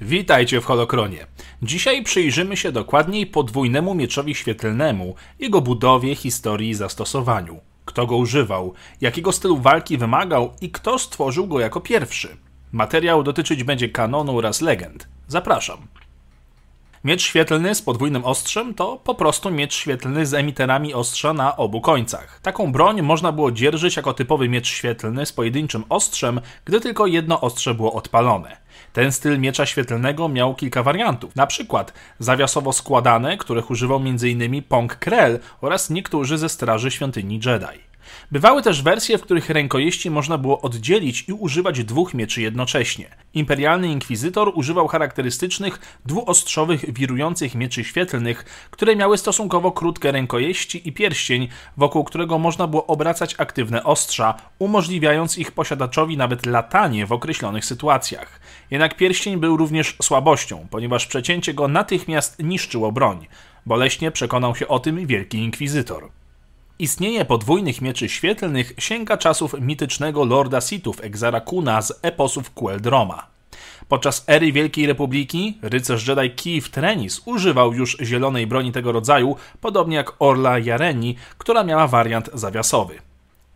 Witajcie w Holokronie. Dzisiaj przyjrzymy się dokładniej podwójnemu mieczowi świetlnemu, jego budowie, historii i zastosowaniu. Kto go używał, jakiego stylu walki wymagał i kto stworzył go jako pierwszy. Materiał dotyczyć będzie kanonu oraz legend. Zapraszam. Miecz świetlny z podwójnym ostrzem to po prostu miecz świetlny z emiterami ostrza na obu końcach. Taką broń można było dzierżyć jako typowy miecz świetlny z pojedynczym ostrzem, gdy tylko jedno ostrze było odpalone. Ten styl miecza świetlnego miał kilka wariantów, na przykład zawiasowo składane, których używał m.in. Pong Krell oraz niektórzy ze straży świątyni Jedi. Bywały też wersje, w których rękojeści można było oddzielić i używać dwóch mieczy jednocześnie. Imperialny inkwizytor używał charakterystycznych, dwuostrzowych, wirujących mieczy świetlnych, które miały stosunkowo krótkie rękojeści i pierścień, wokół którego można było obracać aktywne ostrza, umożliwiając ich posiadaczowi nawet latanie w określonych sytuacjach. Jednak pierścień był również słabością, ponieważ przecięcie go natychmiast niszczyło broń. Boleśnie przekonał się o tym wielki inkwizytor. Istnienie podwójnych mieczy świetlnych sięga czasów mitycznego Lorda Sithów Exarakuna z eposów Queldroma. Podczas ery Wielkiej Republiki rycerz Jedi Keith Trenis używał już zielonej broni tego rodzaju, podobnie jak Orla Jareni, która miała wariant zawiasowy.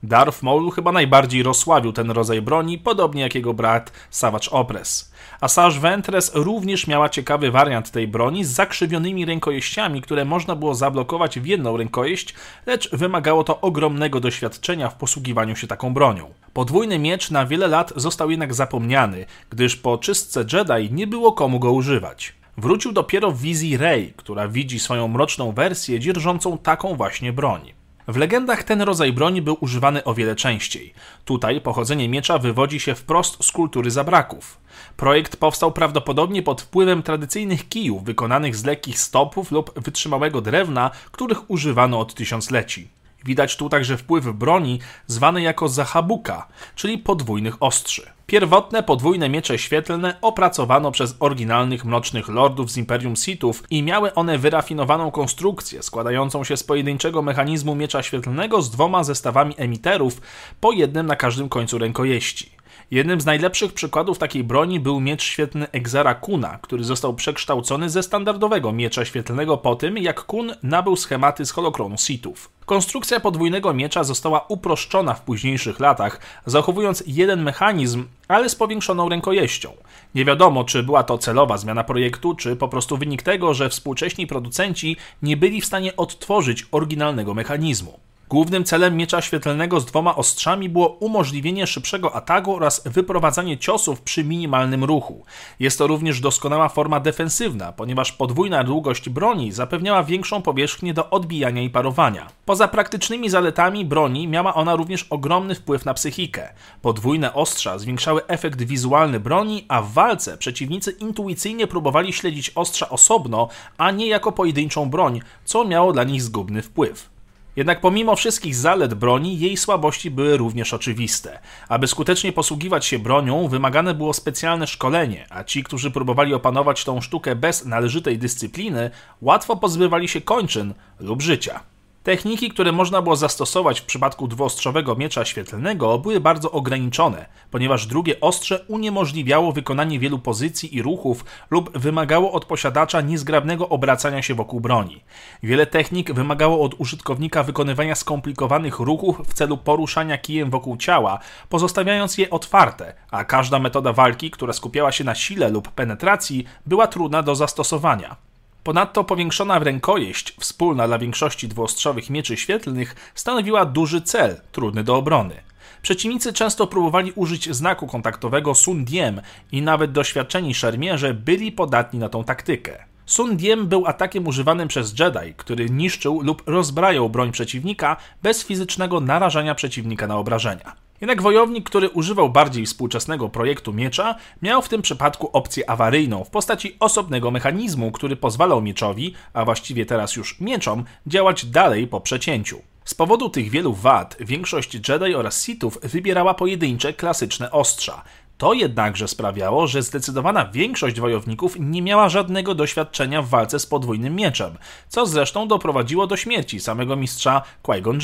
Darth Maul chyba najbardziej rozsławił ten rodzaj broni, podobnie jak jego brat Savage Opress. A Ventress również miała ciekawy wariant tej broni z zakrzywionymi rękojeściami, które można było zablokować w jedną rękojeść, lecz wymagało to ogromnego doświadczenia w posługiwaniu się taką bronią. Podwójny miecz na wiele lat został jednak zapomniany, gdyż po czystce Jedi nie było komu go używać. Wrócił dopiero w wizji Rey, która widzi swoją mroczną wersję dzierżącą taką właśnie broń. W legendach ten rodzaj broni był używany o wiele częściej. Tutaj pochodzenie miecza wywodzi się wprost z kultury zabraków. Projekt powstał prawdopodobnie pod wpływem tradycyjnych kijów wykonanych z lekkich stopów lub wytrzymałego drewna, których używano od tysiącleci. Widać tu także wpływ broni zwanej jako zahabuka, czyli podwójnych ostrzy. Pierwotne podwójne miecze świetlne opracowano przez oryginalnych mrocznych lordów z Imperium Sithów i miały one wyrafinowaną konstrukcję składającą się z pojedynczego mechanizmu miecza świetlnego z dwoma zestawami emiterów, po jednym na każdym końcu rękojeści. Jednym z najlepszych przykładów takiej broni był miecz świetlny Exara Kuna, który został przekształcony ze standardowego miecza świetlnego po tym, jak Kun nabył schematy z holokronu Sithów. Konstrukcja podwójnego miecza została uproszczona w późniejszych latach, zachowując jeden mechanizm, ale z powiększoną rękojeścią. Nie wiadomo, czy była to celowa zmiana projektu, czy po prostu wynik tego, że współcześni producenci nie byli w stanie odtworzyć oryginalnego mechanizmu. Głównym celem miecza świetlnego z dwoma ostrzami było umożliwienie szybszego ataku oraz wyprowadzanie ciosów przy minimalnym ruchu. Jest to również doskonała forma defensywna, ponieważ podwójna długość broni zapewniała większą powierzchnię do odbijania i parowania. Poza praktycznymi zaletami broni miała ona również ogromny wpływ na psychikę. Podwójne ostrza zwiększały efekt wizualny broni, a w walce przeciwnicy intuicyjnie próbowali śledzić ostrza osobno, a nie jako pojedynczą broń, co miało dla nich zgubny wpływ. Jednak pomimo wszystkich zalet broni, jej słabości były również oczywiste. Aby skutecznie posługiwać się bronią, wymagane było specjalne szkolenie, a ci, którzy próbowali opanować tą sztukę bez należytej dyscypliny, łatwo pozbywali się kończyn lub życia. Techniki, które można było zastosować w przypadku dwuostrzowego miecza świetlnego, były bardzo ograniczone, ponieważ drugie ostrze uniemożliwiało wykonanie wielu pozycji i ruchów lub wymagało od posiadacza niezgrabnego obracania się wokół broni. Wiele technik wymagało od użytkownika wykonywania skomplikowanych ruchów w celu poruszania kijem wokół ciała, pozostawiając je otwarte, a każda metoda walki, która skupiała się na sile lub penetracji, była trudna do zastosowania. Ponadto powiększona rękojeść, wspólna dla większości dwuostrzowych mieczy świetlnych, stanowiła duży cel, trudny do obrony. Przeciwnicy często próbowali użyć znaku kontaktowego Sun Diem i nawet doświadczeni szermierze byli podatni na tą taktykę. Sun Diem był atakiem używanym przez Jedi, który niszczył lub rozbrajał broń przeciwnika bez fizycznego narażania przeciwnika na obrażenia. Jednak wojownik, który używał bardziej współczesnego projektu miecza, miał w tym przypadku opcję awaryjną w postaci osobnego mechanizmu, który pozwalał mieczowi, a właściwie teraz już mieczom, działać dalej po przecięciu. Z powodu tych wielu wad większość Jedi oraz Sithów wybierała pojedyncze klasyczne ostrza. To jednakże sprawiało, że zdecydowana większość wojowników nie miała żadnego doświadczenia w walce z podwójnym mieczem, co zresztą doprowadziło do śmierci samego mistrza Qui-Gon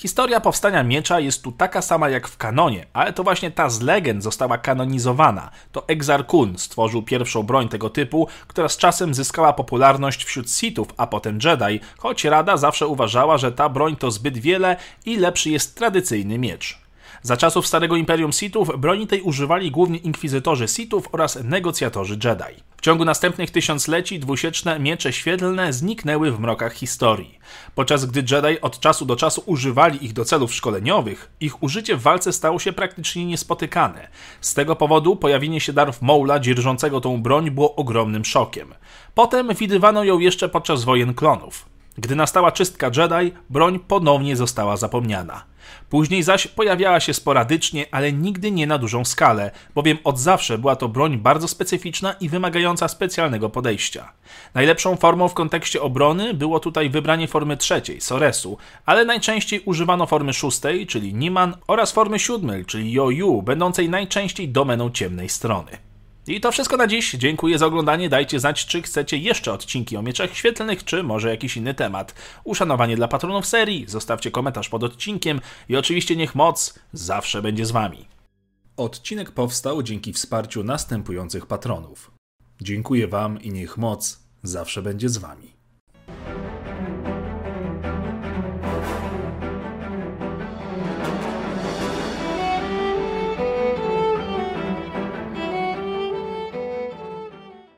Historia powstania miecza jest tu taka sama jak w kanonie, ale to właśnie ta z legend została kanonizowana. To Exar Kun stworzył pierwszą broń tego typu, która z czasem zyskała popularność wśród Sithów, a potem Jedi, choć Rada zawsze uważała, że ta broń to zbyt wiele i lepszy jest tradycyjny miecz. Za czasów Starego Imperium Sithów broni tej używali głównie inkwizytorzy Sithów oraz negocjatorzy Jedi. W ciągu następnych tysiącleci dwusieczne miecze świetlne zniknęły w mrokach historii. Podczas gdy Jedi od czasu do czasu używali ich do celów szkoleniowych, ich użycie w walce stało się praktycznie niespotykane. Z tego powodu pojawienie się Darth Maula dzierżącego tą broń było ogromnym szokiem. Potem widywano ją jeszcze podczas wojen klonów. Gdy nastała czystka Jedi, broń ponownie została zapomniana. Później zaś pojawiała się sporadycznie, ale nigdy nie na dużą skalę, bowiem od zawsze była to broń bardzo specyficzna i wymagająca specjalnego podejścia. Najlepszą formą w kontekście obrony było tutaj wybranie formy trzeciej, Soresu, ale najczęściej używano formy szóstej, czyli Niman, oraz formy siódmej, czyli Yoyu, będącej najczęściej domeną ciemnej strony. I to wszystko na dziś. Dziękuję za oglądanie. Dajcie znać, czy chcecie jeszcze odcinki o mieczach świetlnych, czy może jakiś inny temat. Uszanowanie dla patronów serii. Zostawcie komentarz pod odcinkiem i oczywiście niech moc zawsze będzie z wami. Odcinek powstał dzięki wsparciu następujących patronów. Dziękuję wam i niech moc zawsze będzie z wami.